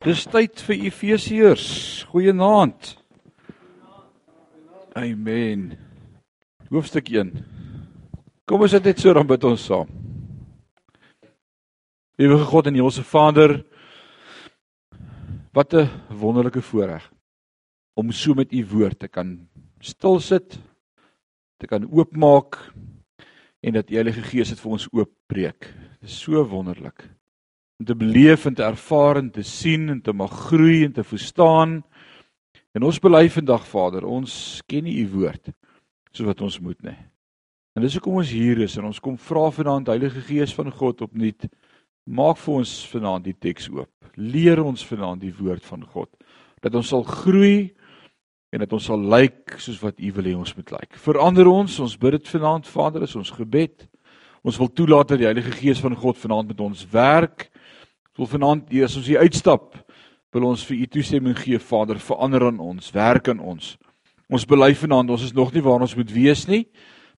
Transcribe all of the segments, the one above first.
Dis tyd vir Efesiërs. Goeienaand. Amen. Hoofstuk 1. Kom ons sit net so dan bid ons saam. Ewige God en Hemelse Vader, wat 'n wonderlike voorreg om so met U woord te kan stil sit, te kan oopmaak en dat U Heilige Gees dit vir ons oopbreek. Dit is so wonderlik om te beleef en te ervaar en te sien en te mag groei en te verstaan. En ons bely vandag Vader, ons ken nie u woord soos wat ons moet nie. En dis hoekom ons hier is en ons kom vra vanaand Heilige Gees van God opnuut maak vir ons vanaand die teks oop. Leer ons vanaand die woord van God dat ons sal groei en dat ons sal lyk soos wat U wil hê ons moet lyk. Verander ons, ons bid dit vanaand Vader, is ons gebed. Ons wil toelaat dat die Heilige Gees van God vanaand met ons werk wil vanaand as ons hier uitstap, wil ons vir u toestemming gee, Vader, verander aan ons, werk aan ons. Ons bely vanaand, ons is nog nie waar ons moet wees nie,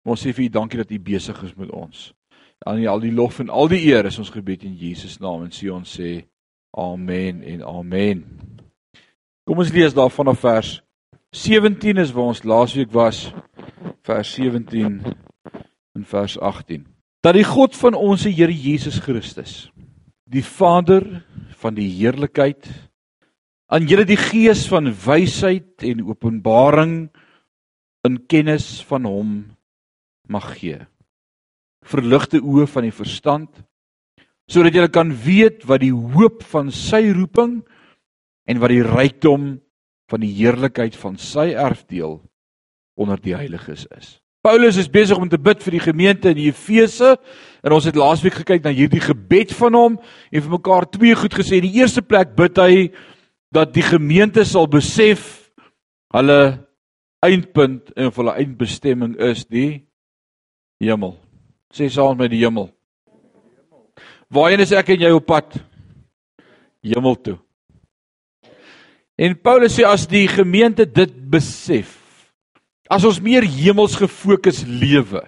maar ons sê vir u dankie dat u besig is met ons. Aan u al die lof en al die eer is ons gebed in Jesus naam en sê ons sê amen en amen. Kom ons lees daarvan af vers 17 is waar ons laasweek was, vers 17 en vers 18. Dat die God van ons Here Jesus Christus die Vader van die heerlikheid aan julle die gees van wysheid en openbaring in kennis van hom mag gee. Verligte oë van die verstand sodat julle kan weet wat die hoop van sy roeping en wat die rykdom van die heerlikheid van sy erfdeel onder die heiliges is. Paulus is besig om te bid vir die gemeente in Efese en ons het laasweek gekyk na hierdie gebed van hom en vir mekaar twee goed gesê. In die eerste plek bid hy dat die gemeente sal besef hulle eindpunt en hulle eindbestemming is die hemel. Sê saam met die hemel. Waarheen is ek en jy op pad? Hemel toe. En Paulus sê as die gemeente dit besef As ons meer hemels gefokus lewe,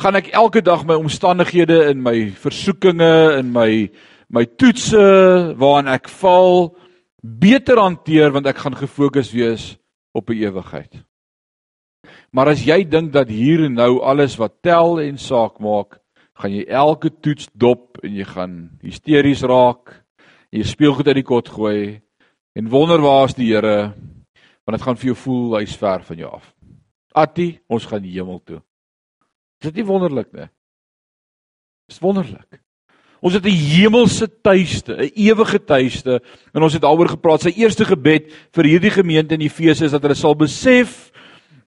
gaan ek elke dag my omstandighede in my versoekinge in my my toetse waaraan ek val beter hanteer want ek gaan gefokus wees op 'n ewigheid. Maar as jy dink dat hier en nou alles wat tel en saak maak, gaan jy elke toets dop en jy gaan hysteries raak. Jy speel goed uit die kot gooi en wonder waar is die Here want dit gaan vir jou voel hy's ver van jou af. Atti, ons gaan hemel toe. Is dit nie wonderlik nie? Dis wonderlik. Ons het 'n hemelse tuiste, 'n ewige tuiste en ons het daaroor gepraat. Sy eerste gebed vir hierdie gemeente in Efese is dat hulle sal besef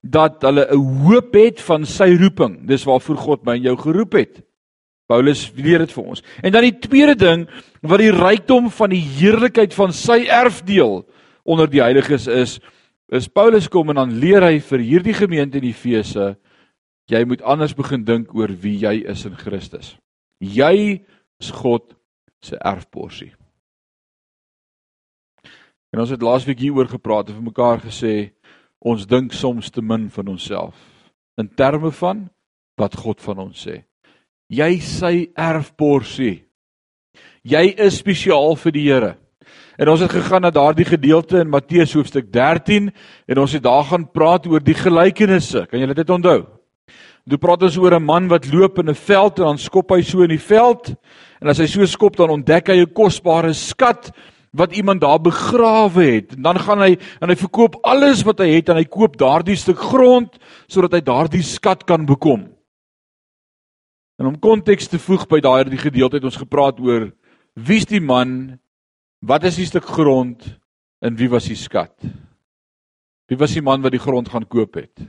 dat hulle 'n hoop het van sy roeping. Dis waarvoor God my en jou geroep het. Paulus leer dit vir ons. En dan die tweede ding wat die rykdom van die heerlikheid van sy erfdeel onder die heiliges is, is Paulus kom en dan leer hy vir hierdie gemeente in Efese jy moet anders begin dink oor wie jy is in Christus. Jy is God se erfporsie. En ons het laasweek hieroor gepraat en vir mekaar gesê ons dink soms te min van onsself in terme van wat God van ons sê. Jy sy erfporsie. Jy is spesiaal vir die Here. En ons het gegaan na daardie gedeelte in Matteus hoofstuk 13 en ons het daar gaan praat oor die gelykenisse. Kan julle dit onthou? Toe praat ons oor 'n man wat loop in 'n veld en dan skop hy so in die veld. En as hy so skop dan ontdek hy 'n kosbare skat wat iemand daar begrawe het. En dan gaan hy en hy verkoop alles wat hy het en hy koop daardie stuk grond sodat hy daardie skat kan bekom. En om konteks te voeg by daardie gedeelte het ons gepraat oor wie's die man Wat is die stuk grond en wie was die skat? Wie was die man wat die grond gaan koop het?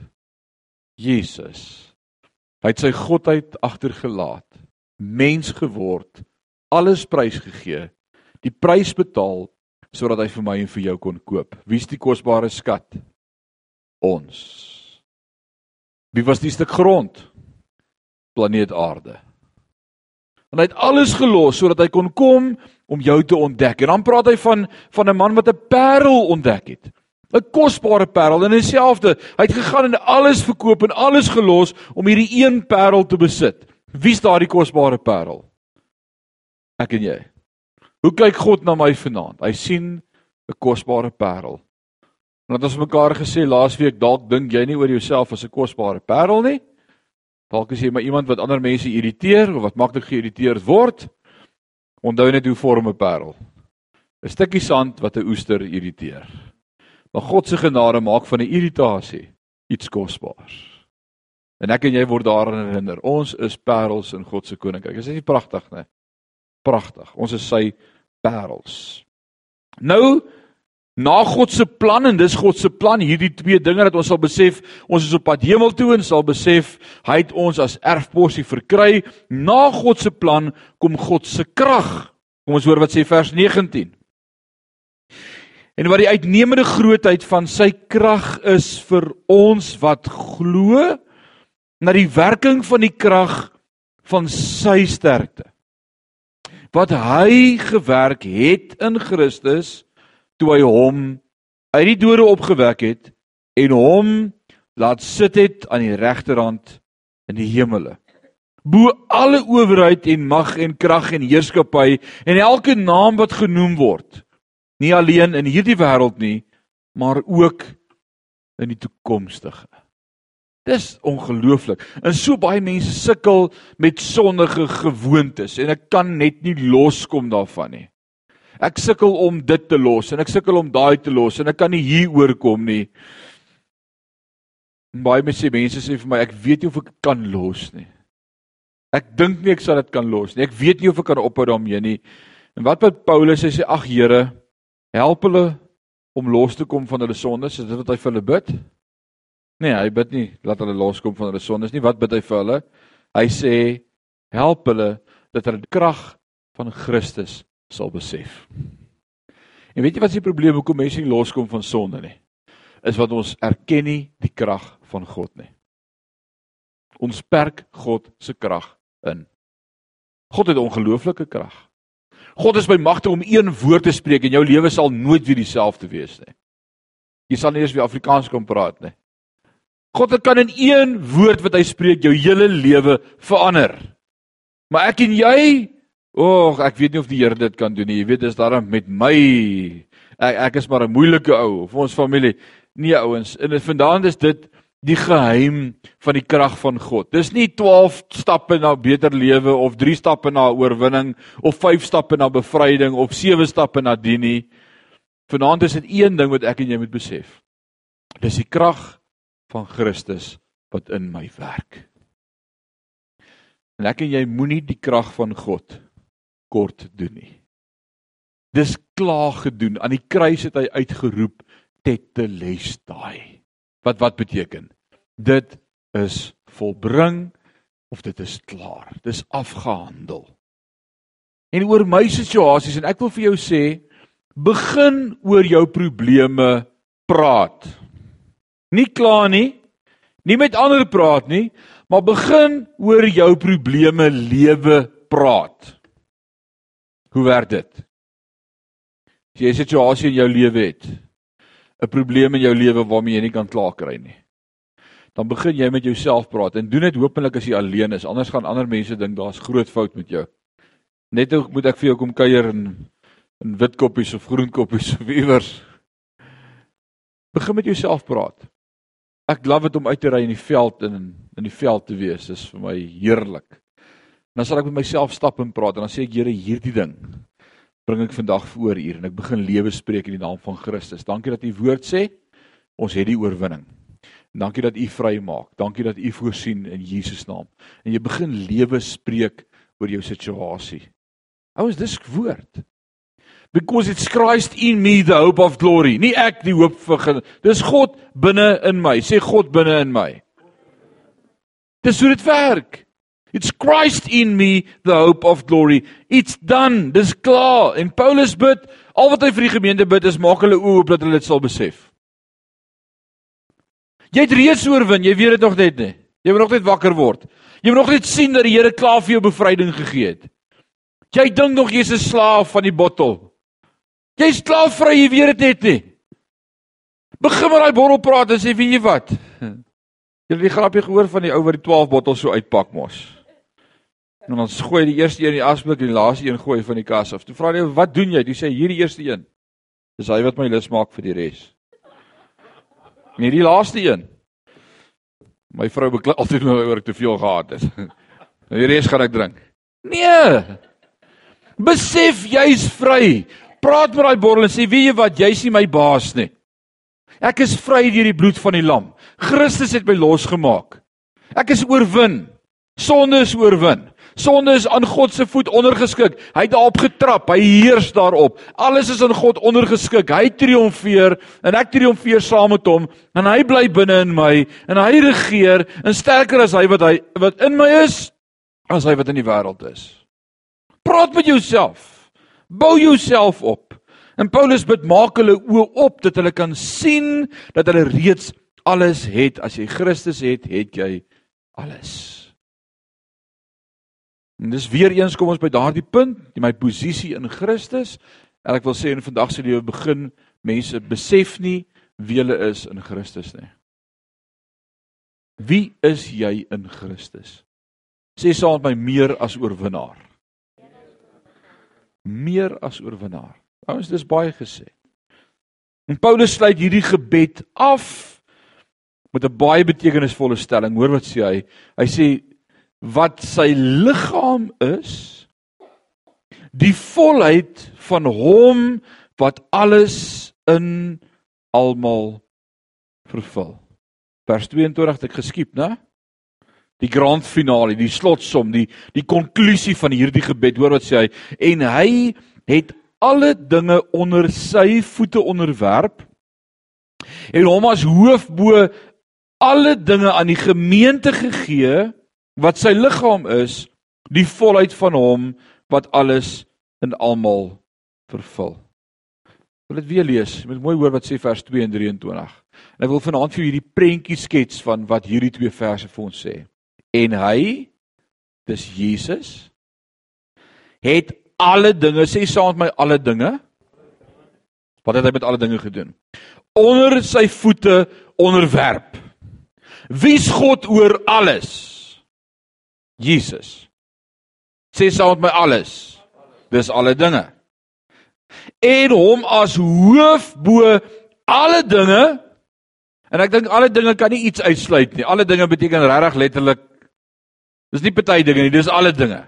Jesus. Hy het sy godheid agtergelaat, mens geword, alles prysgegee, die prys betaal sodat hy vir my en vir jou kon koop. Wie is die kosbare skat? Ons. Wie was die stuk grond? Planeet Aarde. En hy het alles gelos sodat hy kon kom om jou te ontdek. En dan praat hy van van 'n man wat 'n parel ontdek het. 'n Kosbare parel en dieselfde. Hy het gegaan en alles verkoop en alles gelos om hierdie een parel te besit. Wie's daardie kosbare parel? Ek en jy. Hoe kyk God na my vanaand? Hy sien 'n kosbare parel. Dat ons mekaar gesê laasweek dalk dink jy nie oor jouself as 'n kosbare parel nie. Dalk is jy maar iemand wat ander mense irriteer of wat maklik geïrriteerd word. Onthou net hoe vorm 'n parel. 'n Stukkie sand wat 'n oester irriteer. Maar God se genade maak van 'n irritasie iets kosbaars. En ek en jy word daaraan herinner. Ons is parels in God se koninkryk. Is dit nie pragtig nie? Pragtig. Ons is sy parels. Nou na God se plan en dis God se plan hierdie twee dinge dat ons sal besef ons is op pad hemel toe en sal besef hy het ons as erfposie verkry. Na God se plan kom God se krag. Kom ons hoor wat sê vers 19 en wat die uitnemende grootheid van sy krag is vir ons wat glo na die werking van die krag van sy sterkte wat hy gewerk het in Christus toe hy hom uit die dode opgewek het en hom laat sit het aan die regterhand in die hemele bo alle owerheid en mag en krag en heerskappy en elke naam wat genoem word nie alleen in hierdie wêreld nie, maar ook in die toekomstige. Dis ongelooflik. En so baie mense sukkel met sondige gewoontes en ek kan net nie loskom daarvan nie. Ek sukkel om dit te los en ek sukkel om daai te los en ek kan nie hier oorkom nie. Baie mense sê mense sê vir my ek weet nie of ek kan los nie. Ek dink nie ek sal dit kan los nie. Ek weet nie of ek kan ophou daarmee nie. En wat met Paulus? Hy sê ag Here, help hulle om los te kom van hulle sondes. Is dit wat hy vir hulle bid? Nee, hy bid nie laat hulle loskom van hulle sondes nie. Wat bid hy vir hulle? Hy sê help hulle dat hulle die krag van Christus sal besef. En weet jy wat is die probleem hoekom mense nie loskom van sonde nie? Is wat ons erken nie die krag van God nie. Ons perk God se krag in. God het ongelooflike krag. God is by magte om een woord te spreek en jou lewe sal nooit weer dieselfde wees nie. Jy sal nie eens weer Afrikaans kon praat nie. God kan in een woord wat hy spreek jou hele lewe verander. Maar ek en jy, oog, ek weet nie of die Here dit kan doen nie. Jy weet dis daarom met my. Ek ek is maar 'n moeilike ou vir ons familie. Nee ouens, en vandaan is dit die geheim van die krag van God. Dis nie 12 stappe na beter lewe of 3 stappe na oorwinning of 5 stappe na bevryding of 7 stappe na dien nie. Vanaand is dit een ding wat ek en jy moet besef. Dis die krag van Christus wat in my werk. En ek en jy moenie die krag van God kort doen nie. Dis klaar gedoen. Aan die kruis het hy uitgeroep tetelestai. Wat wat beteken? Dit is volbring of dit is klaar. Dis afgehandel. En oor my situasies en ek wil vir jou sê, begin oor jou probleme praat. Nie kla nie, nie met ander praat nie, maar begin oor jou probleme lewe praat. Hoe werk dit? As jy 'n situasie in jou lewe het, 'n probleem in jou lewe waarmee jy nie kan klaar kry nie. Dan begin jy met jouself praat en doen dit hopelik as jy alleen is. Anders gaan ander mense dink daar's groot fout met jou. Net hoe moet ek vir jou kom kuier in in wit koppies of groen koppies of iewers. Begin met jouself praat. Ek glo dit om uit te ry in die veld en in, in die veld te wees is vir my heerlik. En dan sal ek met myself stap en praat en dan sê ek Here hierdie ding bring ek vandag voor u en ek begin lewe spreek in die naam van Christus. Dankie dat u woord sê ons het die oorwinning. Dankie dat u vry maak. Dankie dat u voorsien in Jesus naam. En jy begin lewe spreek oor jou situasie. Ouens, dis woord. Because it's Christ in me the hope of glory. Nie ek die hoop vir dis God binne in my. Sê God binne in my. Dis hoe dit werk. It's Christ in me the hope of glory. It's done. Dis klaar. En Paulus bid, al wat hy vir die gemeente bid is maak hulle oë oop dat hulle dit sal besef. Jy het reeds oorwin, jy weet dit nog net nie. Jy moet nog net wakker word. Jy moet nog net sien dat die Here klaar vir jou bevryding gegee het. Jy dink nog jy's 'n slaaf van die bottel. Jy's klaar vry, jy weet dit net nie. Begin met daai borrel praat en sê, "Wie jy wat?" Jy het die grapjie gehoor van die ou wat die 12 bottels so uitpak mos. En ons gooi die eerste een in die asblik en die laaste een gooi van die kas af. Toe vra hy: "Wat doen jy?" Hy sê: "Hierdie eerste een. Dis hy wat my lus maak vir die res." Nee, die laaste een. My vrou beklei altyd nou oor ek te veel gehad het. Nou die res gaan ek drink. Nee. Besef jy's vry. Praat met daai bottel en sê: "Wie jy wat, jy's nie my baas nie. Ek is vry deur die bloed van die lam. Christus het my losgemaak. Ek is oorwin. Sonde is oorwin. Sonde is aan God se voet ondergeskik. Hy het daarop getrap. Hy heers daarop. Alles is aan God ondergeskik. Hy triomfeer en ek triomfeer saam met hom en hy bly binne in my en hy regeer en sterker as hy wat hy wat in my is as hy wat in die wêreld is. Praat met jouself. Bou jouself op. En Paulus bid maak hulle oë op dat hulle kan sien dat hulle reeds alles het. As jy Christus het, het jy alles. En dis weer eens kom ons by daardie punt, my posisie in Christus. En ek wil sê in vandag se lewe begin mense besef nie wie hulle is in Christus nie. Wie is jy in Christus? Sê saam met my meer as oorwinnaar. Meer as oorwinnaar. Ouens, dis baie gesê. En Paulus sluit hierdie gebed af met 'n baie betekenisvolle stelling. Hoor wat sê hy? Hy sê wat sy liggaam is die volheid van hom wat alles in almal vervul. Vers 22 het ek geskiep, né? Die grand finale, die slotsom, die die konklusie van hierdie gebed. Hoor wat sê hy? En hy het alle dinge onder sy voete onderwerp en hom as hoof bo alle dinge aan die gemeente gegee wat sy liggaam is, die volheid van hom wat alles in almal vervul. Wil dit weer lees. Jy moet mooi hoor wat sê vers 2 en 23. En ek wil vanaand vir julle hierdie prentjie skets van wat hierdie twee verse vir ons sê. En hy dis Jesus het alle dinge sê saam met my alle dinge. Wat het hy met alle dinge gedoen? Onder sy voete onderwerp. Wie's God oor alles? Jesus. Sê saam met my alles. Dis alle dinge. En hom as hoof bo alle dinge. En ek dink alle dinge kan nie iets uitsluit nie. Alle dinge beteken regtig letterlik Dis nie party dinge nie, dis alle dinge.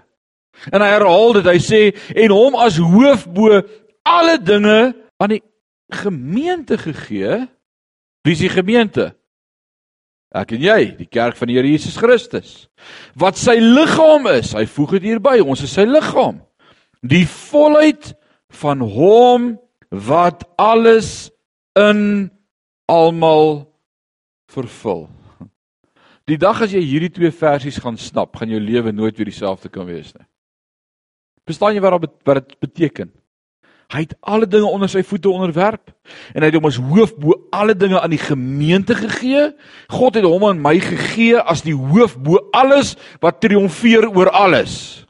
En hy herhaal dit, hy sê en hom as hoof bo alle dinge aan die gemeente gegee. Wie is die gemeente? Ek en jy, die kerk van die Here Jesus Christus. Wat sy liggaam is, hy voeg dit hierby, ons is sy liggaam. Die volheid van hom wat alles in almal vervul. Die dag as jy hierdie twee versies gaan snap, gaan jou lewe nooit weer dieselfde kan wees nie. Verstaan jy wat dit beteken? Hy het alle dinge onder sy voete onderwerp en hy het hom as hoof bo alle dinge aan die gemeente gegee. God het hom aan my gegee as die hoof bo alles wat triomfeer oor alles.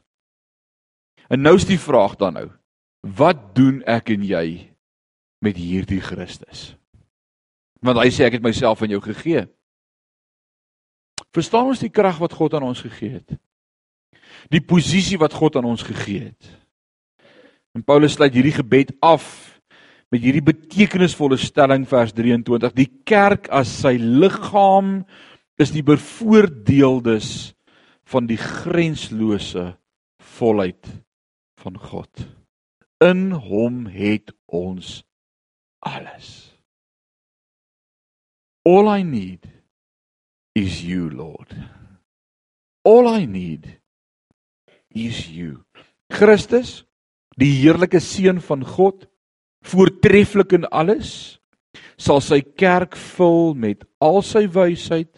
En nou is die vraag dan nou: Wat doen ek en jy met hierdie Christus? Want hy sê ek het myself aan jou gegee. Verstaan ons die krag wat God aan ons gegee het? Die posisie wat God aan ons gegee het. En Paulus sluit hierdie gebed af met hierdie betekenisvolle stelling vers 23: Die kerk as sy liggaam is die bevoordeeldes van die grenslose volheid van God. In hom het ons alles. All I need is you, Lord. All I need is you. Christus die heerlike seun van God, voortreffelik in alles, sal sy kerk vul met al sy wysheid,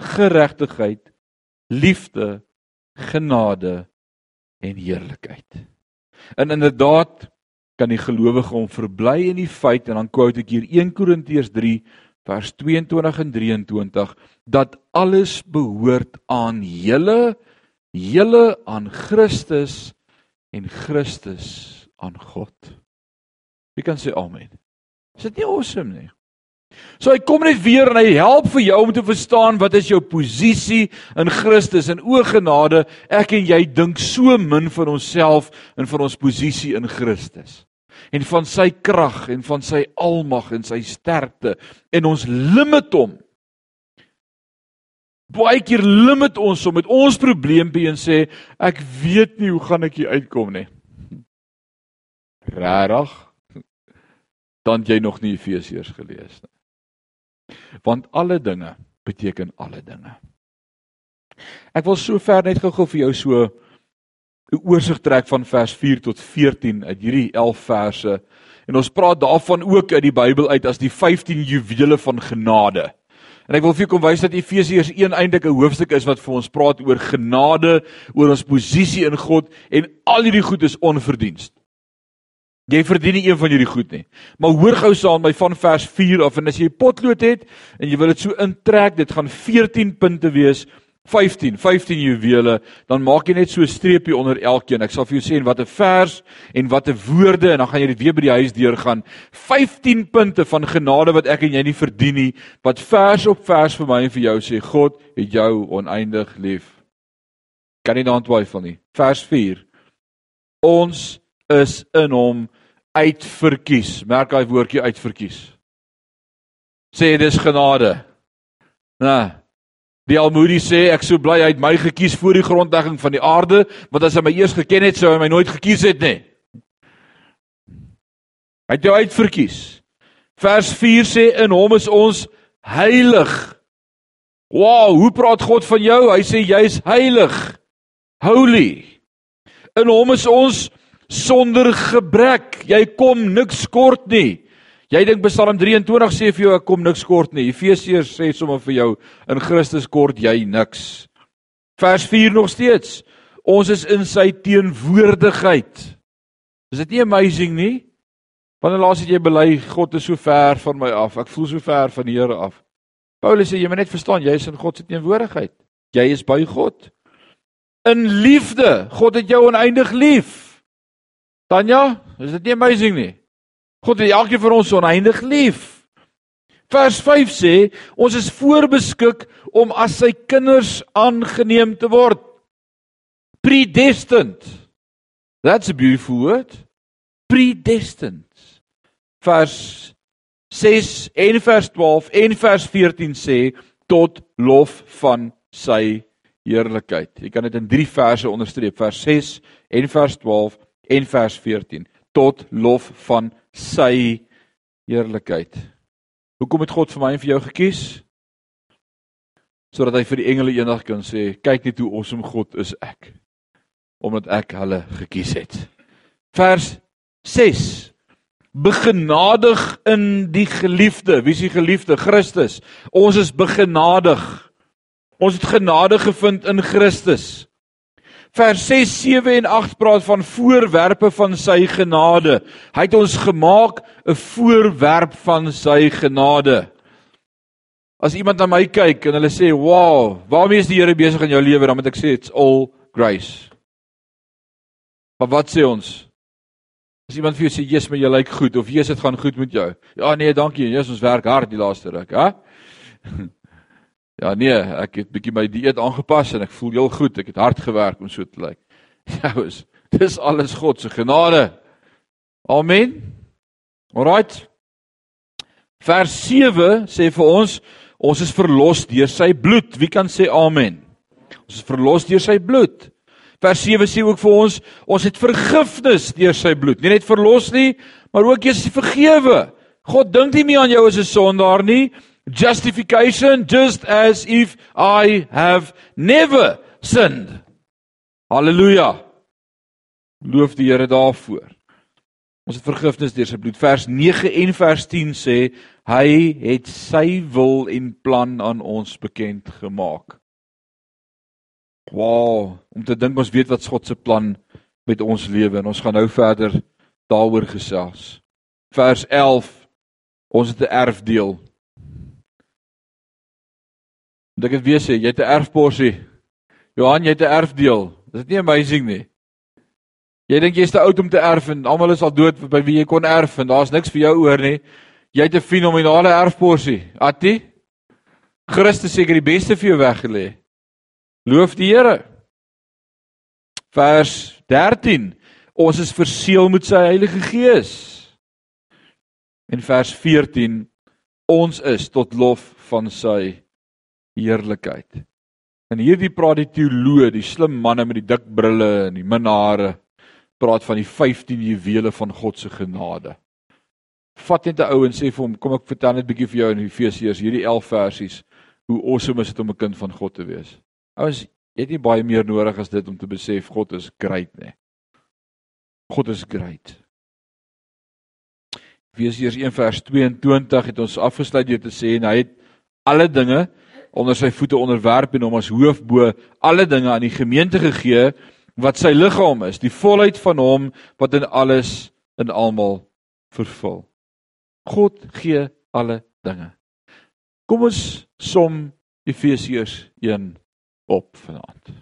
geregtigheid, liefde, genade en heerlikheid. En inderdaad kan die gelowige hom verbly in die feit en dan quote ek hier 1 Korintiërs 3 vers 22 en 23 dat alles behoort aan julle julle aan Christus en Christus aan God. Wie kan sê amen? Is dit nie awesome nie? So hy kom net weer en hy help vir jou om te verstaan wat is jou posisie in Christus en o genade, ek en jy dink so min van onsself en van ons posisie in Christus en van sy krag en van sy almag en sy sterkte en ons limit hom. Baie keer limit ons hom met ons probleempie en sê ek weet nie hoe gaan ek hier uitkom nie. Rarig. Dan jy nog nie Efesiërs gelees nie. Want alle dinge beteken alle dinge. Ek wil so ver net gou-gou vir jou so 'n oorsig trek van vers 4 tot 14 uit hierdie 11 verse. En ons praat daarvan ook uit die Bybel uit as die 15 juwele van genade. En ek wil vir julle kom wys dat Efesiërs 1 eintlik 'n hoofstuk is wat vir ons praat oor genade, oor ons posisie in God en al hierdie goed is onverdiens. Jy verdien nie een van hierdie goed nie. Maar hoor gou saam by van vers 4 af en as jy potlood het en jy wil dit so intrek, dit gaan 14 punte wees 15, 15 juwele, dan maak jy net so 'n streepie onder elkeen. Ek sal vir jou sê en wat 'n vers en wat 'n woorde en dan gaan jy dit weer by die huis deurgaan. 15 punte van genade wat ek en jy nie verdien nie, wat vers op vers vir my en vir jou sê God het jou oneindig lief. Kan nie daaraan twyfel nie. Vers 4. Ons is in hom uitverkies. Merk daai woordjie uitverkies. Sê dis genade. Nou Die Almoedi sê ek sou bly hy het my gekies voor die grondlegging van die aarde, want as hy my eers geken het, sou hy my nooit gekies het nie. Hy het jou uitverkies. Vers 4 sê in hom is ons heilig. Wow, hoe praat God van jou? Hy sê jy's heilig. Holy. In hom is ons sonder gebrek. Jy kom niks kort nie. Jy dink Psalm 23 sê vir jou ek kom niks kort nie. Efesiërs sê sommer vir jou in Christus kort jy niks. Vers 4 nog steeds. Ons is in sy teenwoordigheid. Is dit nie amazing nie? Wanneer laas het jy bely God is so ver van my af. Ek voel so ver van die Here af. Paulus sê jy moet net verstaan jy is in God se teenwoordigheid. Jy is by God. In liefde. God het jou oneindig lief. Tanya, is dit nie amazing nie? God het elkeen van ons oneindig lief. Vers 5 sê ons is voorbeskik om as sy kinders aangeneem te word. Predestined. That's a beautiful word. Predestined. Vers 6 en vers 12 en vers 14 sê tot lof van sy heerlikheid. Jy kan dit in 3 verse onderstreep. Vers 6 en vers 12 en vers 14 tot lof van sy heerlikheid. Hoekom het God vir my en vir jou gekies? Sodat hy vir die engele eendag kan sê, kyk net hoe awesome God is ek omdat ek hulle gekies het. Vers 6 Begenadig in die geliefde. Wie is die geliefde? Christus. Ons is begenadig. Ons het genade gevind in Christus. Vers 6, 7 en 8 praat van voorwerpe van sy genade. Hy het ons gemaak 'n voorwerp van sy genade. As iemand na my kyk en hulle sê, "Wow, waarmee is die Here besig in jou lewe?" dan moet ek sê, "It's all grace." Maar wat sê ons? As iemand vir jou sê, "Jesus, maar jy lyk goed," of "Jesus, dit gaan goed met jou." Ja, nee, dankie. Jesus, ons werk hard die laaste ruk, hè? Ja nee, ek het bietjie my dieet aangepas en ek voel heel goed. Ek het hard gewerk om so te lyk. Ja, is dis alles God se genade. Amen. Alraight. Vers 7 sê vir ons, ons is verlos deur sy bloed. Wie kan sê amen? Ons is verlos deur sy bloed. Vers 7 sê ook vir ons, ons het vergifnis deur sy bloed. Nie net verlos nie, maar ook jy is vergewe. God dink nie meer aan jou as 'n sondaar nie justification just as if I have never sinned. Halleluja. Loof die Here daarvoor. Ons het vergifnis deur sy bloed. Vers 9 en vers 10 sê hy het sy wil en plan aan ons bekend gemaak. Wow, om te dink ons weet wat God se plan met ons lewe en ons gaan nou verder daaroor gesels. Vers 11 Ons het 'n erfdeel. Moet ek dit weer sê, jy het 'n erfporsie. Johan, jy het 'n erfdeel. Is dit nie amazing nie? Jy dink jy's te oud om te erf en almal is al dood by wie jy kon erf en daar's niks vir jou oor nie. Jy het 'n fenominale erfporsie. Attie. Christus seker die beste vir jou weggelê. Loof die Here. Vers 13. Ons is verseël met sy Heilige Gees. En vers 14. Ons is tot lof van sy heerlikheid. En hierdie praat die teoloë, die slim manne met die dik brille en die minhare, praat van die 15 juwele van God se genade. Vat net 'n ou en sê vir hom, kom ek vertel net 'n bietjie vir jou in Efesiërs hierdie 11 versies hoe awesome is dit om 'n kind van God te wees. Ouens, jy het nie baie meer nodig as dit om te besef God is great nê. God is great. Efesiërs 1 vers 22 het ons afgesluit deur te sê en hy het alle dinge onder sy voete onderwerp en hom as hoof bo alle dinge aan die gemeente gegee wat sy liggaam is, die volheid van hom wat in alles en almal vervul. God gee alle dinge. Kom ons som Efesiërs 1 op vanaand.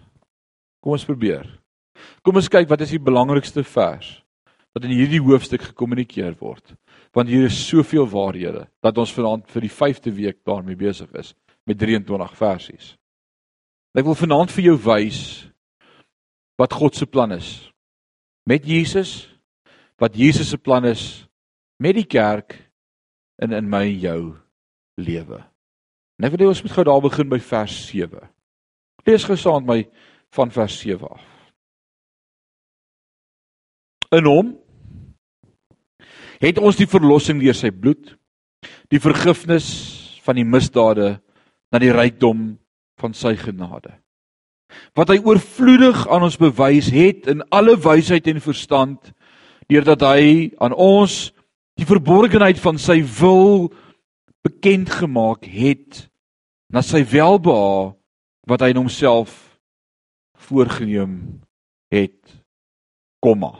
Kom ons probeer. Kom ons kyk wat is die belangrikste vers wat in hierdie hoofstuk gekommunikeer word. Want hier is soveel waarhede dat ons vanaand vir die 5de week daarmee besig is met 23 versies. Ek wil vanaand vir jou wys wat God se plan is met Jesus, wat Jesus se plan is met die kerk in in my jou lewe. En ek wil hê ons moet gou daar begin by vers 7. Lees gou saam met my van vers 7 af. In hom het ons die verlossing deur sy bloed, die vergifnis van die misdade na die rykdom van sy genade. Wat hy oorvloedig aan ons bewys het in alle wysheid en verstand deurdat hy aan ons die verborgenheid van sy wil bekend gemaak het na sy welbehae wat hy in homself voorgeneem het komma.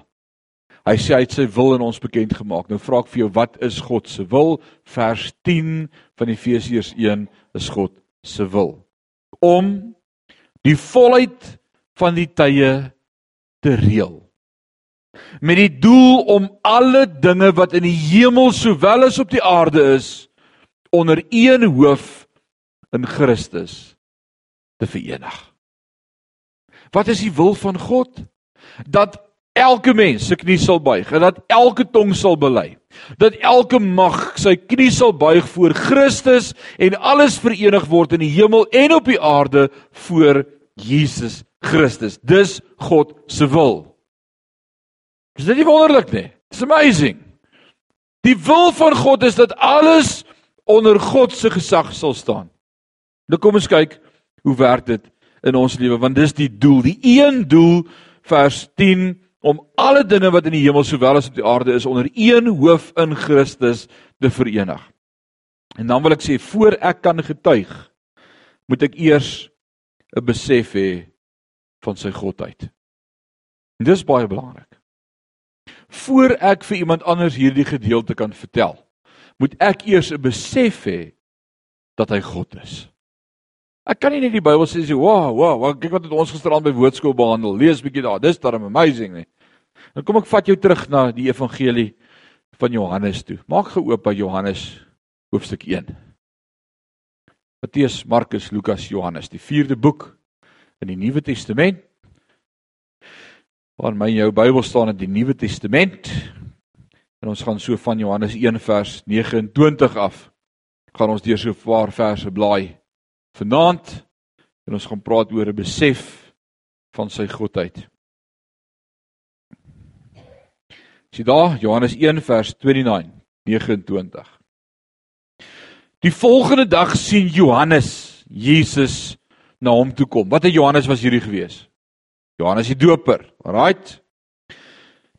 Hy sê hy het sy wil in ons bekend gemaak. Nou vra ek vir jou wat is God se wil? Vers 10 van Efesiërs 1 is God se wil om die volheid van die tye te reël met die doel om alle dinge wat in die hemel sowel as op die aarde is onder een hoof in Christus te verenig. Wat is die wil van God? Dat elke mens sy knie sal buig en dat elke tong sal bely. Dat elke mag sy knie sal buig voor Christus en alles verenig word in die hemel en op die aarde voor Jesus Christus. Dis God se wil. Is dit nie wonderlik nie? It's amazing. Die wil van God is dat alles onder God se gesag sal staan. Nou kom ons kyk hoe werk dit in ons lewe want dis die doel, die een doel vers 10 om alle dinge wat in die hemel sowel as op die aarde is onder een hoof in Christus te verenig. En dan wil ek sê voor ek kan getuig, moet ek eers 'n besef hê van sy godheid. En dis baie belangrik voor ek vir iemand anders hierdie gedeelte kan vertel, moet ek eers 'n besef hê dat hy God is. Ek kan nie net die Bybel sê, "Wow, wow, wow kyk wat het ons gisterand by woordskool behandel. Lees bietjie daar. Dis darem amazing nie." Dan kom ek vat jou terug na die evangelie van Johannes toe. Maak geoop by Johannes hoofstuk 1. Matteus, Markus, Lukas, Johannes, die 4de boek in die Nuwe Testament waar my jou Bybel staan in die Nuwe Testament. En ons gaan so van Johannes 1 vers 29 af. Gaan ons deur so 'n paar verse blaai vanaand en ons gaan praat oor 'n besef van sy godheid. Sien daar Johannes 1 vers 29 29. Die volgende dag sien Johannes Jesus na hom toe kom. Wat het Johannes was hierdie gewees? Johannes die Doper. Right?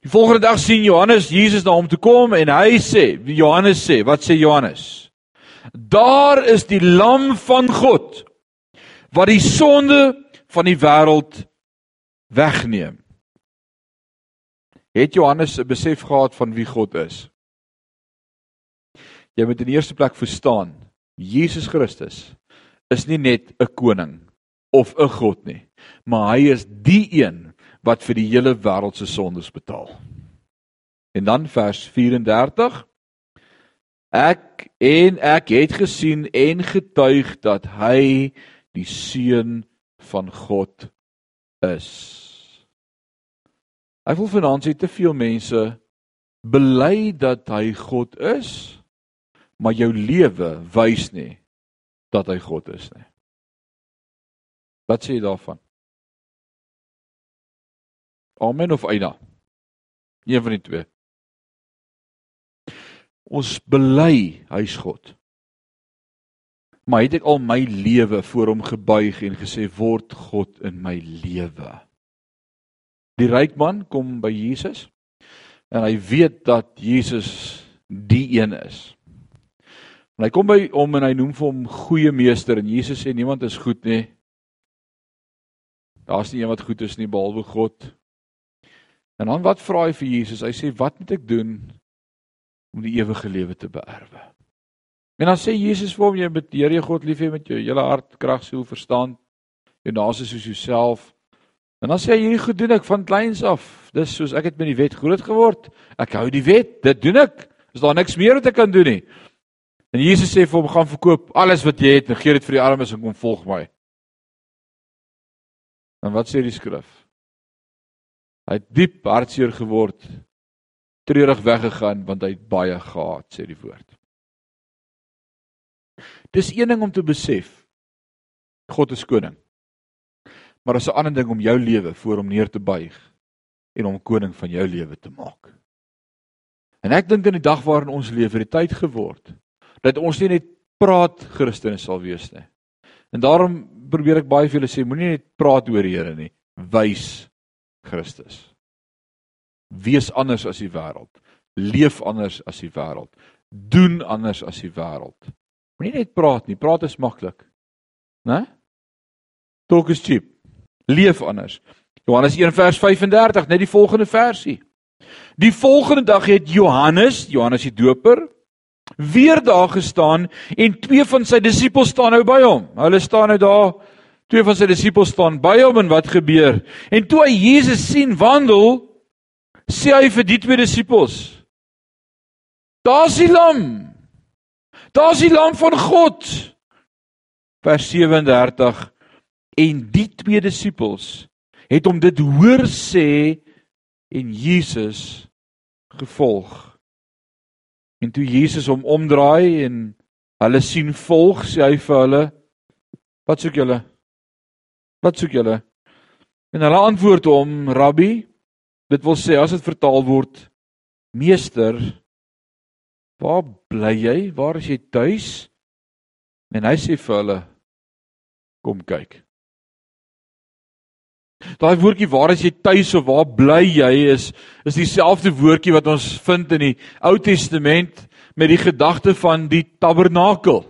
Die volgende dag sien Johannes Jesus na hom toe kom en hy sê, Johannes sê, wat sê Johannes? Daar is die lam van God wat die sonde van die wêreld wegneem. Het Johannes 'n besef gehad van wie God is? Jy moet in die eerste plek verstaan, Jesus Christus is nie net 'n koning of 'n god nie, maar hy is die een wat vir die hele wêreld se sondes betaal. En dan vers 34 Ek en ek het gesien en getuig dat hy die seun van God is. Ek wil vanaand sê te veel mense bely dat hy God is, maar jou lewe wys nie dat hy God is nie. Wat sê jy daarvan? Amen of Aina? Een van die twee. Ons bely hy's God. Maar het ek al my lewe voor hom gebuig en gesê word God in my lewe. Die ryk man kom by Jesus en hy weet dat Jesus die een is. En hy kom by hom en hy noem vir hom goeie meester en Jesus sê niemand is goed nie. Daar's nie een wat goed is nie behalwe God. En dan wat vra hy vir Jesus? Hy sê wat moet ek doen om die ewige lewe te beerwe? En dan sê Jesus vir hom jy moet die Here God lief hê met jou hele hart, krag, siel, verstand, jou naaste soos jouself. En dan sê hy hierdie goed doen ek van kleins af. Dis soos ek het met die wet groot geword. Ek hou die wet, dit doen ek. Is daar niks meer wat ek kan doen nie? En Jesus sê vir hom gaan verkoop alles wat jy het en gee dit vir die armes en kom volg my. En wat sê die skrif? Hy het diep hartseer geword, treurig weggegaan want hy het baie gehaat, sê die woord. Dis een ding om te besef God is koning. Maar dis 'n ander ding om jou lewe voor hom neer te buig en hom koning van jou lewe te maak. En ek dink in die dag waarin ons leef, het die tyd geword dat ons nie net praat Christene sal wees nie. En daarom probeer ek baie vir julle sê, moenie net praat oor die Here nie, wys Christus. Wees anders as die wêreld. Leef anders as die wêreld. Doen anders as die wêreld. Moenie net praat nie, praat is maklik. Né? Talk is cheap. Leef anders. Johannes 1 vers 35, net die volgende versie. Die volgende dag het Johannes, Johannes die Doper, weer daar gestaan en twee van sy disippels staan nou by hom. Hulle staan nou daar. Twee van sy disippels staan by hom en wat gebeur? En toe hy Jesus sien wandel, sê hy vir die twee disippels: Daar's die lam. Daar's die lam van God. Vers 37 en die twee disippels het hom dit hoor sê en Jesus gevolg. En toe Jesus hom omdraai en hulle sien volg, sê hy vir hulle: "Wat soek julle? Wat soek julle?" En hulle antwoord hom: "Rabbi, dit wil sê as dit vertaal word: Meester, waar bly jy? Waar is jy tuis?" En hy sê vir hulle: "Kom kyk." Daai woordjie waar is jy tuis of waar bly jy is is dieselfde woordjie wat ons vind in die Ou Testament met die gedagte van die tabernakel.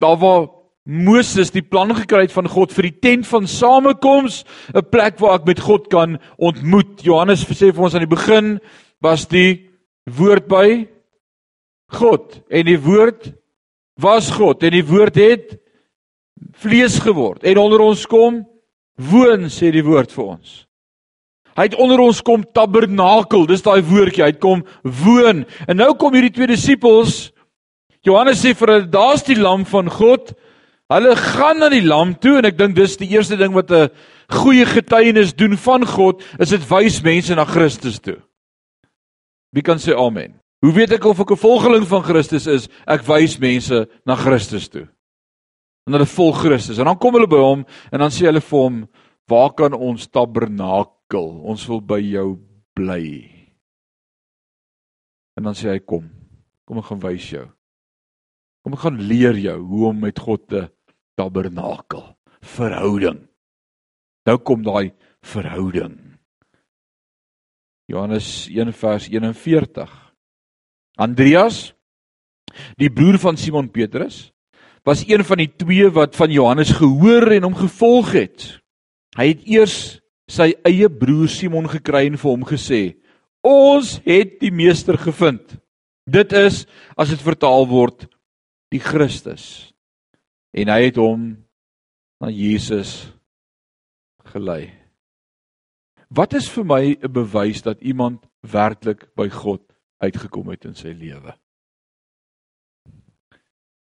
Daar waar Moses die plan gekry het van God vir die tent van samekoms, 'n plek waar ek met God kan ontmoet. Johannes sê vir ons aan die begin was die woord by God en die woord was God en die woord het vlees geword en onder ons kom woon sê die woord vir ons. Hy het onder ons kom tabernakel, dis daai woordjie, hy het kom woon. En nou kom hierdie twee disippels. Johannes sê vir hulle, daar's die lam van God. Hulle gaan na die lam toe en ek dink dis die eerste ding wat 'n goeie getuienis doen van God, is dit wys mense na Christus toe. Wie kan sê amen? Hoe weet ek of ek 'n volgeling van Christus is? Ek wys mense na Christus toe en hulle volg Christus. En dan kom hulle by hom en dan sê hulle vir hom, "Waar kan ons tabernakel? Ons wil by jou bly." En dan sê hy, "Kom. Kom ek gaan wys jou. Kom ek gaan leer jou hoe om met God te tabernakel, verhouding." Nou kom daai verhouding. Johannes 1 vers 41. Andreas, die broer van Simon Petrus, was een van die twee wat van Johannes gehoor en hom gevolg het. Hy het eers sy eie broer Simon gekry en vir hom gesê: "Ons het die meester gevind." Dit is as dit vertaal word die Christus. En hy het hom na Jesus gelei. Wat is vir my 'n bewys dat iemand werklik by God uitgekom het in sy lewe?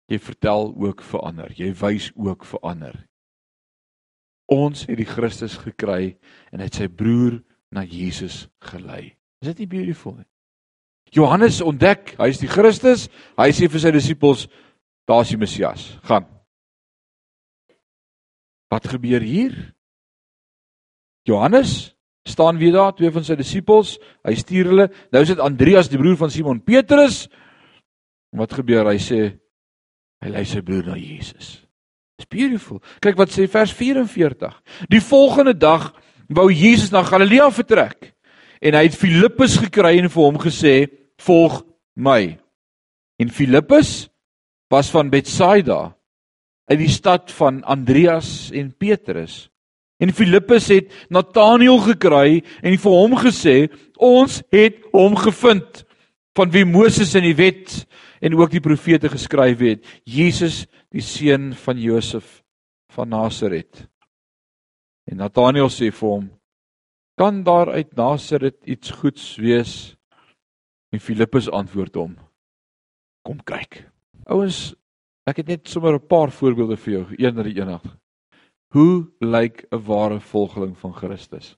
Jy vertel ook vir ander. Jy wys ook vir ander. Ons het die Christus gekry en hy het sy broer na Jesus gelei. Is dit nie beautiful nie? Johannes ontdek, hy is die Christus. Hy sê vir sy disippels, daar's die Messias. Gaan. Wat gebeur hier? Johannes staan weer daar, twee van sy disippels. Hy stuur hulle. Nou is dit Andreas, die broer van Simon Petrus. Wat gebeur? Hy sê hy lei sy broer na Jesus. It's beautiful. Kyk wat sê vers 44. Die volgende dag wou Jesus na Galilea vertrek en hy het Filippus gekry en vir hom gesê: "Volg my." En Filippus was van Betsaida, uit die stad van Andreas en Petrus. En Filippus het Nataneel gekry en vir hom gesê: "Ons het hom gevind van wie Moses in die wet en ook die profete geskryf het, Jesus, die seun van Josef van Nasaret." En Nataneel sê vir hom: "Kan daar uit Nasaret iets goeds wees?" En Filippus antwoord hom: "Kom kyk." Ouens, ek het net sommer 'n paar voorbeelde vir jou, een na die een. Hoe lyk 'n ware volgeling van Christus?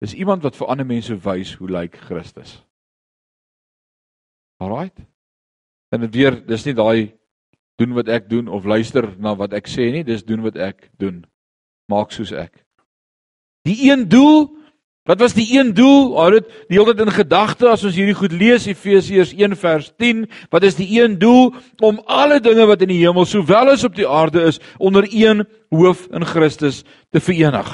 Dis iemand wat vir ander mense wys hoe lyk Christus. Alraight. En dit weer, dis nie daai doen wat ek doen of luister na wat ek sê nie, dis doen wat ek doen. Maak soos ek. Die een doel Wat was die een doel? Hou dit die hele tyd in gedagte as ons hierdie goed lees Efesiërs 1 vers 10. Wat is die een doel? Om alle dinge wat in die hemel sowel as op die aarde is onder een hoof in Christus te verenig.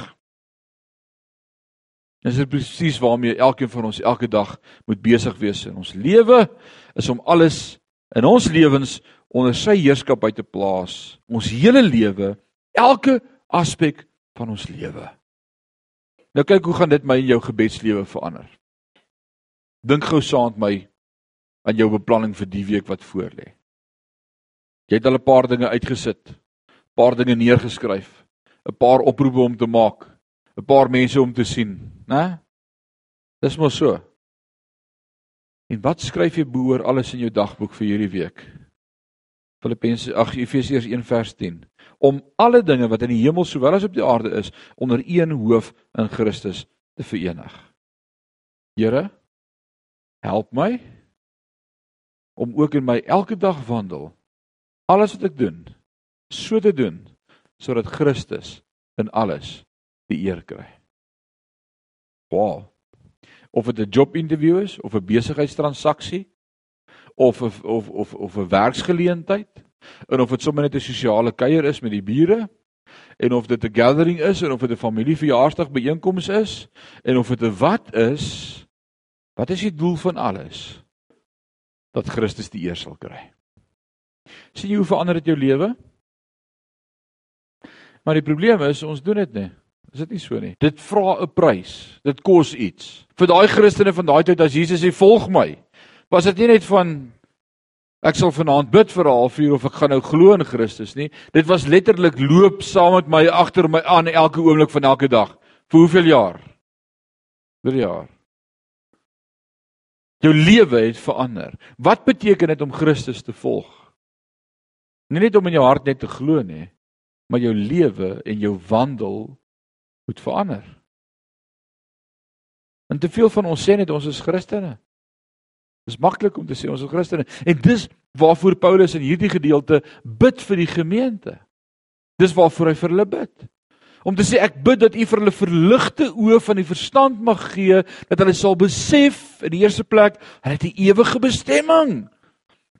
Dis presies waarmee elkeen van ons elke dag moet besig wees in ons lewe is om alles in ons lewens onder sy heerskappy te plaas. Ons hele lewe, elke aspek van ons lewe. Nou kyk hoe gaan dit my in jou gebedslewe verander. Dink gou saam met my aan jou beplanning vir die week wat voorlê. Jy het al 'n paar dinge uitgesit, 'n paar dinge neergeskryf, 'n paar oproepe om te maak, 'n paar mense om te sien, né? Dis mos so. En wat skryf jy behoor alles in jou dagboek vir hierdie week? Filippense ag Efesiërs 1 vers 10 om alle dinge wat in die hemel sowel as op die aarde is onder een hoof in Christus te verenig. Here help my om ook in my elke dag wandel alles wat ek doen so te doen sodat Christus in alles die eer kry. Wow. Of dit 'n jobinterview is of 'n besigheidstransaksie of of of of of 'n werksgeleentheid en of dit sommer net 'n sosiale kuier is met die bure en of dit 'n gathering is en of dit 'n familieverjaarsdag byeenkoms is en of dit 'n wat is wat is die doel van alles? Dat Christus die eer sal kry. Sien jy hoe verander dit jou lewe? Maar die probleem is ons doen dit nie. Is dit nie so nie? Dit vra 'n prys. Dit kos iets. Vir daai Christene van daai tyd as Jesus sê volg my was dit nie net van ek sal vanaand bid vir 'n halfuur of ek gaan nou glo in Christus nie. Dit was letterlik loop saam met my agter my aan elke oomblik van elke dag. Vir hoeveel jaar? Vir jaar. Jou lewe het verander. Wat beteken dit om Christus te volg? Nie net om in jou hart net te glo nie, maar jou lewe en jou wandel moet verander. En te veel van ons sê net ons is Christene. Dis maklik om te sê ons is Christene en dis waarvoor Paulus in hierdie gedeelte bid vir die gemeente. Dis waarvoor hy vir hulle bid. Om te sê ek bid dat U vir hulle verligte oë van die verstand mag gee dat hulle sal besef in die eerste plek hulle het 'n ewige bestemming.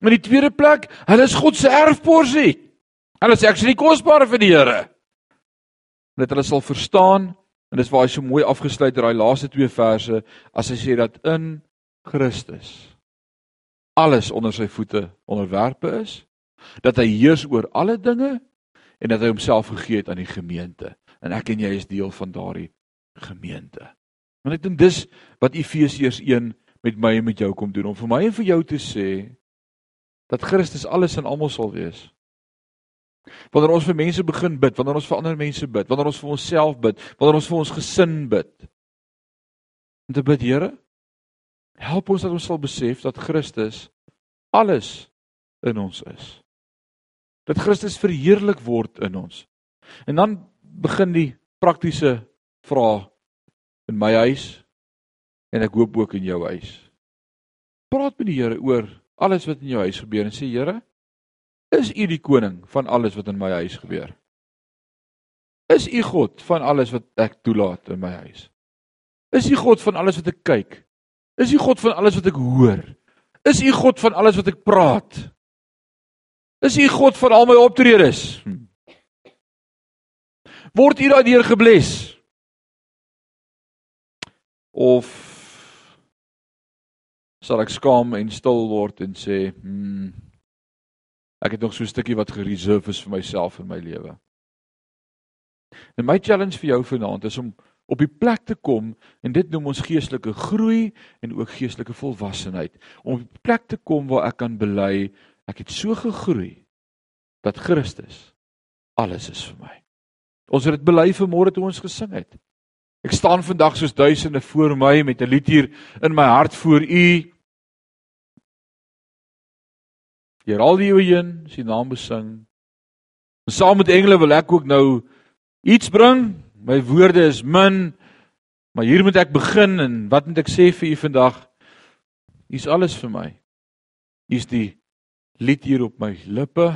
In die tweede plek, hulle is God se erfporsie. Hulle is actually kosbaar vir die Here. Dat hulle sal verstaan en dis waar hy so mooi afgesluit daai laaste twee verse as hy sê dat in Christus alles onder sy voete onderwerpe is, dat hy heers oor alle dinge en dat hy homself gegee het aan die gemeente. En ek en jy is deel van daardie gemeente. Want ek dink dis wat Efesiërs 1 met my en met jou kom doen om vir my en vir jou te sê dat Christus alles en almal sal wees. Wanneer ons vir mense begin bid, wanneer ons vir ander mense bid, wanneer ons vir onsself bid, wanneer ons vir ons gesin bid. Om te bid, Here, Help ons dat ons sal besef dat Christus alles in ons is. Dat Christus verheerlik word in ons. En dan begin die praktiese vrae in my huis en ek hoop ook in jou huis. Praat met die Here oor alles wat in jou huis gebeur en sê Here, is U die koning van alles wat in my huis gebeur? Is U God van alles wat ek toelaat in my huis? Is U God van alles wat ek kyk? Is U God van alles wat ek hoor? Is U God van alles wat ek praat? Is U God van al my optredes? Word U daardeur gebless? Of sal ek skaam en stil word en sê, "Hm, ek het nog so 'n stukkie wat gereserve is vir myself in my lewe." En my challenge vir jou vanaand is om op die plek te kom en dit noem ons geestelike groei en ook geestelike volwassenheid om op die plek te kom waar ek kan bely ek het so gegroei dat Christus alles is vir my. Ons het dit bely vanmôre toe ons gesing het. Ek staan vandag soos duisende voor my met 'n lied hier in my hart voor U. Hier al die eeue heen, sy naam besing. En saam met engele wil ek ook nou iets bring My woorde is min, maar hier moet ek begin en wat moet ek sê vir u vandag? U's alles vir my. U's die lied hier op my lippe.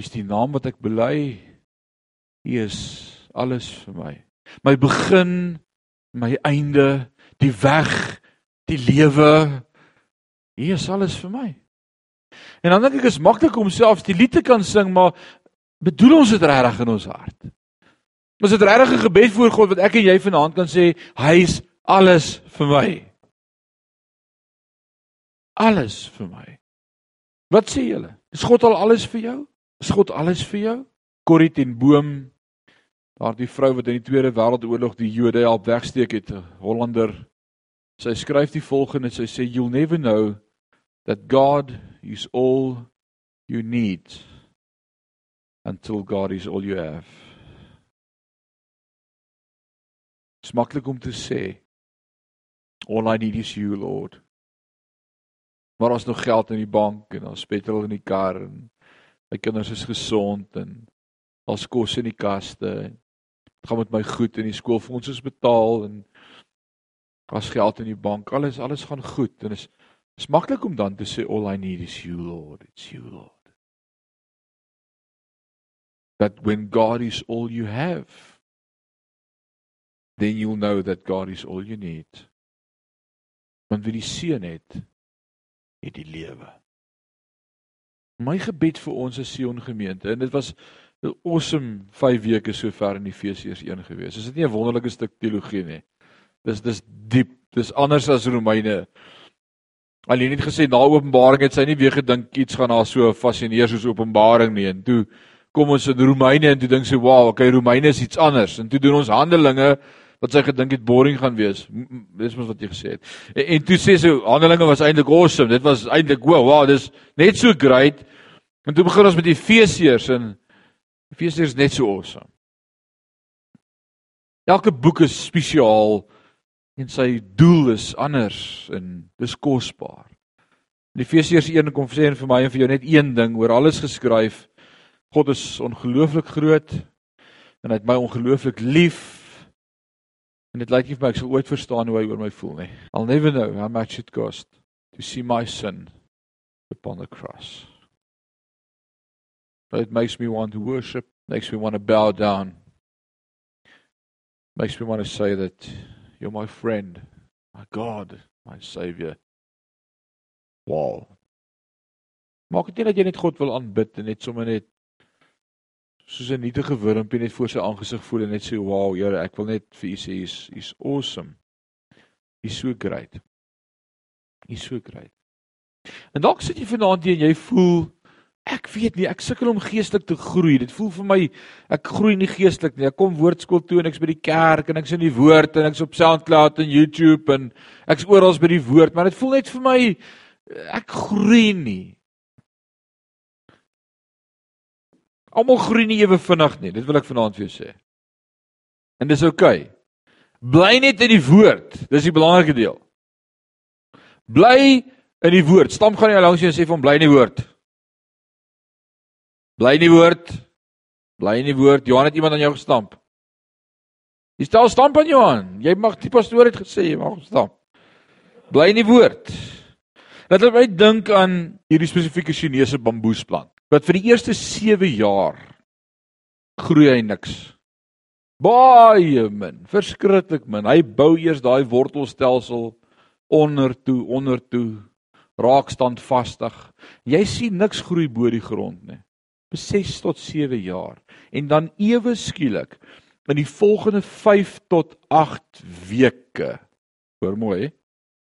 U's die naam wat ek bely. U is alles vir my. My begin, my einde, die weg, die lewe. U is alles vir my. En dan dink ek is maklik om selfs die lied te kan sing, maar bedoel ons dit regtig in ons hart? Ons het regtig 'n gebed voor God wat ek en jy vanaand kan sê, hy's alles vir my. Alles vir my. Wat sê julle? Is God al alles vir jou? Is God alles vir jou? Corrie ten Boom, daardie vrou wat in die Tweede Wêreldoorlog die Jode help wegsteek het, 'n Hollander. Sy skryf die volgende, sy sê you'll never know that God is all you need until God is all you have. Dis maklik om te sê all I need is you Lord. Maar ons nog geld in die bank en ons petrol in die kar en my kinders is gesond en ons kos in die kaste. Dit gaan met my goed en die skoolfondse is betaal en as geld in die bank, alles alles gaan goed en is is maklik om dan te sê all I need is you Lord. It's you Lord. But when God is all you have, then you'll know that God is all you need. Want wie die seun het, het die lewe. My gebed vir ons as Sion gemeente en dit was 'n awesome 5 weke sover in Efesiërs 1 gewees. Is dit nie 'n wonderlike stuk teologie nie? Dis dis diep, dis anders as Romeine. Alleen het gesê na Openbaring het sy nie weer gedink iets gaan haar so fascineer soos Openbaring nie en toe kom ons in Romeine en toe dink sy, "Wow, okay, Romeine is iets anders." En toe doen ons Handelinge wat sy gedink het boring gaan wees. Dis mos wat jy gesê het. En, en toe sê sy Handelinge was eintlik awesome. Dit was eintlik wow, wow, dis net so great. En toe begin ons met Efesiërs en Efesiërs net so awesome. Elke boek is spesiaal en sy doel is anders en dis kosbaar. In Efesiërs 1 kom sê en vir my en vir jou net een ding oor alles geskryf. God is ongelooflik groot en hy het my ongelooflik lief En dit lyk nie vir my ek sal ooit verstaan hoe hy oor my voel nie. I'll never know how much it cost to see my sin upon the cross. But it makes me want to worship, makes me want to bow down. Makes me want to say that you're my friend, my God, my savior. Wow. Maak dit nie dat jy net God wil aanbid en net sommer net soos 'n nietige wurmpie net voor sy aangesig voel en net sê wow Here ek wil net vir u sê hy's hy's awesome. Hy's so great. Hy's so great. En dalk sit jy vanaand hier en jy voel ek weet nie ek sukkel om geestelik te groei. Dit voel vir my ek groei nie geestelik nie. Ek kom woordskool toe en ek's by die kerk en ek's in die woord en ek's op SoundCloud en YouTube en ek's oral by die woord, maar dit voel net vir my ek groei nie. Almal groei nie ewe vinnig nie. Dit wil ek vanaand vir jou sê. En dis oukei. Okay. Bly net in die woord. Dis die belangrike deel. Bly in die woord. Stam gaan jy langs jou en sê van bly in die woord. Bly in die woord. Bly in die woord. Johan het iemand aan jou gestamp. Jy stel stamp aan Johan. Jy mag die pastoor het gesê jy mag stamp. Bly in die woord. Laat my dink aan hierdie spesifieke Chinese bamboesplant wat vir die eerste 7 jaar groei hy niks. Baie min, verskriklik min. Hy bou eers daai wortelstelsel onder toe, onder toe, raak standvastig. Jy sien niks groei bo die grond nie. Vir 6 tot 7 jaar. En dan ewe skielik in die volgende 5 tot 8 weke. Hoor mooi,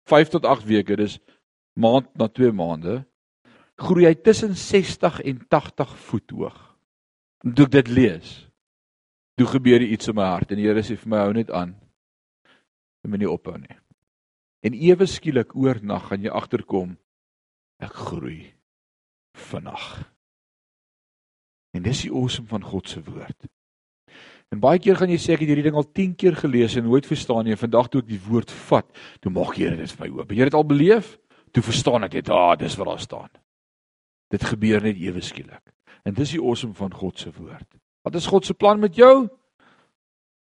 5 tot 8 weke, dis maand na 2 maande, groei hy tussen 60 en 80 voet hoog. En toe ek dit lees, toe gebeur iets in my hart en die Here sê vir my hou net aan. Jy moet nie ophou nie. En ewe skielik oornag gaan jy agterkom ek groei vinnig. En dis die awesome van God se woord. En baie keer gaan jy sê ek het hierdie ding al 10 keer gelees en nooit verstaan nie. Vandag toe ek die woord vat, toe maak Here dit vir my oop. Jy het dit al beleef? Toe verstaan ek dit. Ah, dis wat daar staan. Dit gebeur net ewe skielik. En dis die awesome van God se woord. Wat is God se plan met jou?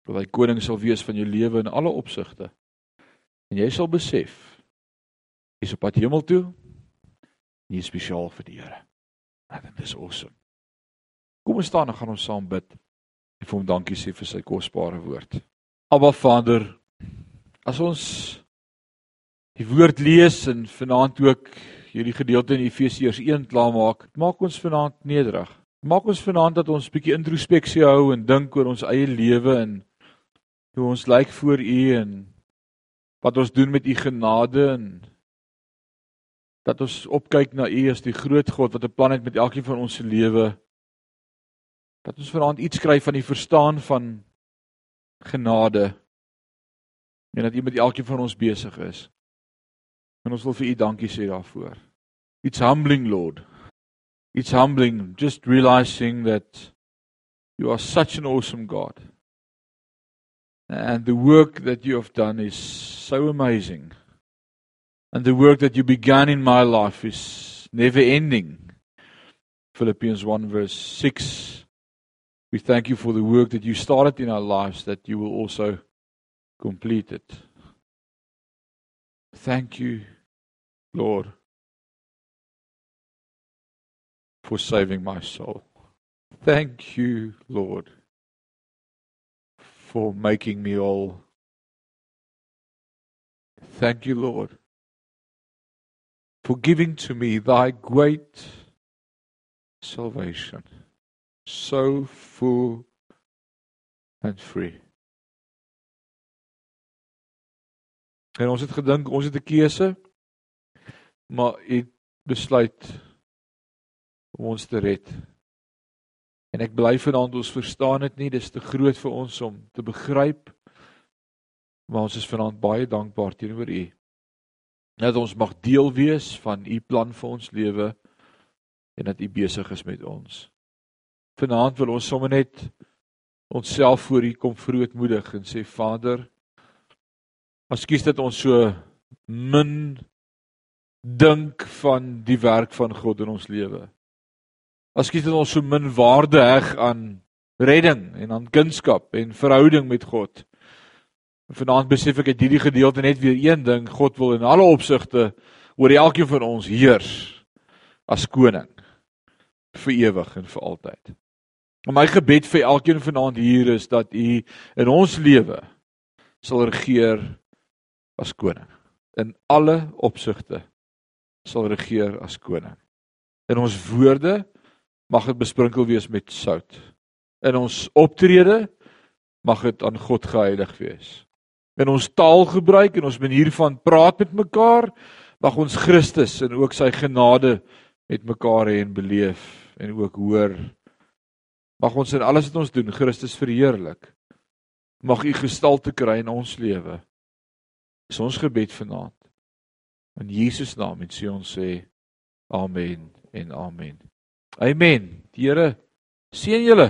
Dat hy koning sal wees van jou lewe in alle opsigte. En jy sal besef jy's op pad hemel toe. Jy is spesiaal vir die Here. Dit is awesome. Kom ons staan en gaan ons saam bid. En vir hom dankie sê vir sy kosbare woord. Abba Vader, as ons die woord lees en vanaand ook hierdie gedeelte in Efesiërs 1 klaar maak, ons vanaand nederig. Maak ons vanaand dat ons bietjie introspeksie hou en dink oor ons eie lewe en hoe ons lyk voor U en wat ons doen met U genade en dat ons opkyk na U as die groot God wat 'n plan het met elkeen van ons se lewe. Dat ons vanaand iets skryf van die verstaan van genade en dat U met elkeen van ons besig is. En ons wil vir U dankie sê daarvoor. It's humbling, Lord. It's humbling just realizing that you are such an awesome God. And the work that you have done is so amazing. And the work that you began in my life is never ending. Philippians 1 verse 6. We thank you for the work that you started in our lives, that you will also complete it. Thank you, Lord, for saving my soul. Thank you, Lord, for making me all. Thank you, Lord, for giving to me thy great salvation, so full and free. En ons het gedink ons het 'n keuse, maar u besluit om ons te red. En ek bly vanaand ons verstaan dit nie, dis te groot vir ons om te begryp. Maar ons is vanaand baie dankbaar teenoor U. Dat ons mag deel wees van U plan vir ons lewe en dat U besig is met ons. Vanaand wil ons sommer net onsself voor U kom verootmoedig en sê Vader, Ekskuus dat ons so min dink van die werk van God in ons lewe. Ekskuus dat ons so min waarde heg aan redding en aan kunskap en verhouding met God. Vanaand besef ek dat hierdie gedeelte net weer een ding, God wil in alle opsigte oor elkeen van ons heers as koning vir ewig en vir altyd. En my gebed vir elkeen vanaand hier is dat U in ons lewe sal regeer as koning. In alle opsigte sal regeer as koning. In ons woorde mag dit besprinkel wees met sout. In ons optrede mag dit aan God geheilig wees. In ons taalgebruik en ons manier van praat met mekaar mag ons Christus en ook sy genade met mekaar hê en beleef en ook hoor. Mag ons in alles wat ons doen Christus verheerlik. Mag u gestalte kry in ons lewe. Dis ons gebed vanaand. In Jesus naam en sê ons sê amen en amen. Amen. Die Here seën julle.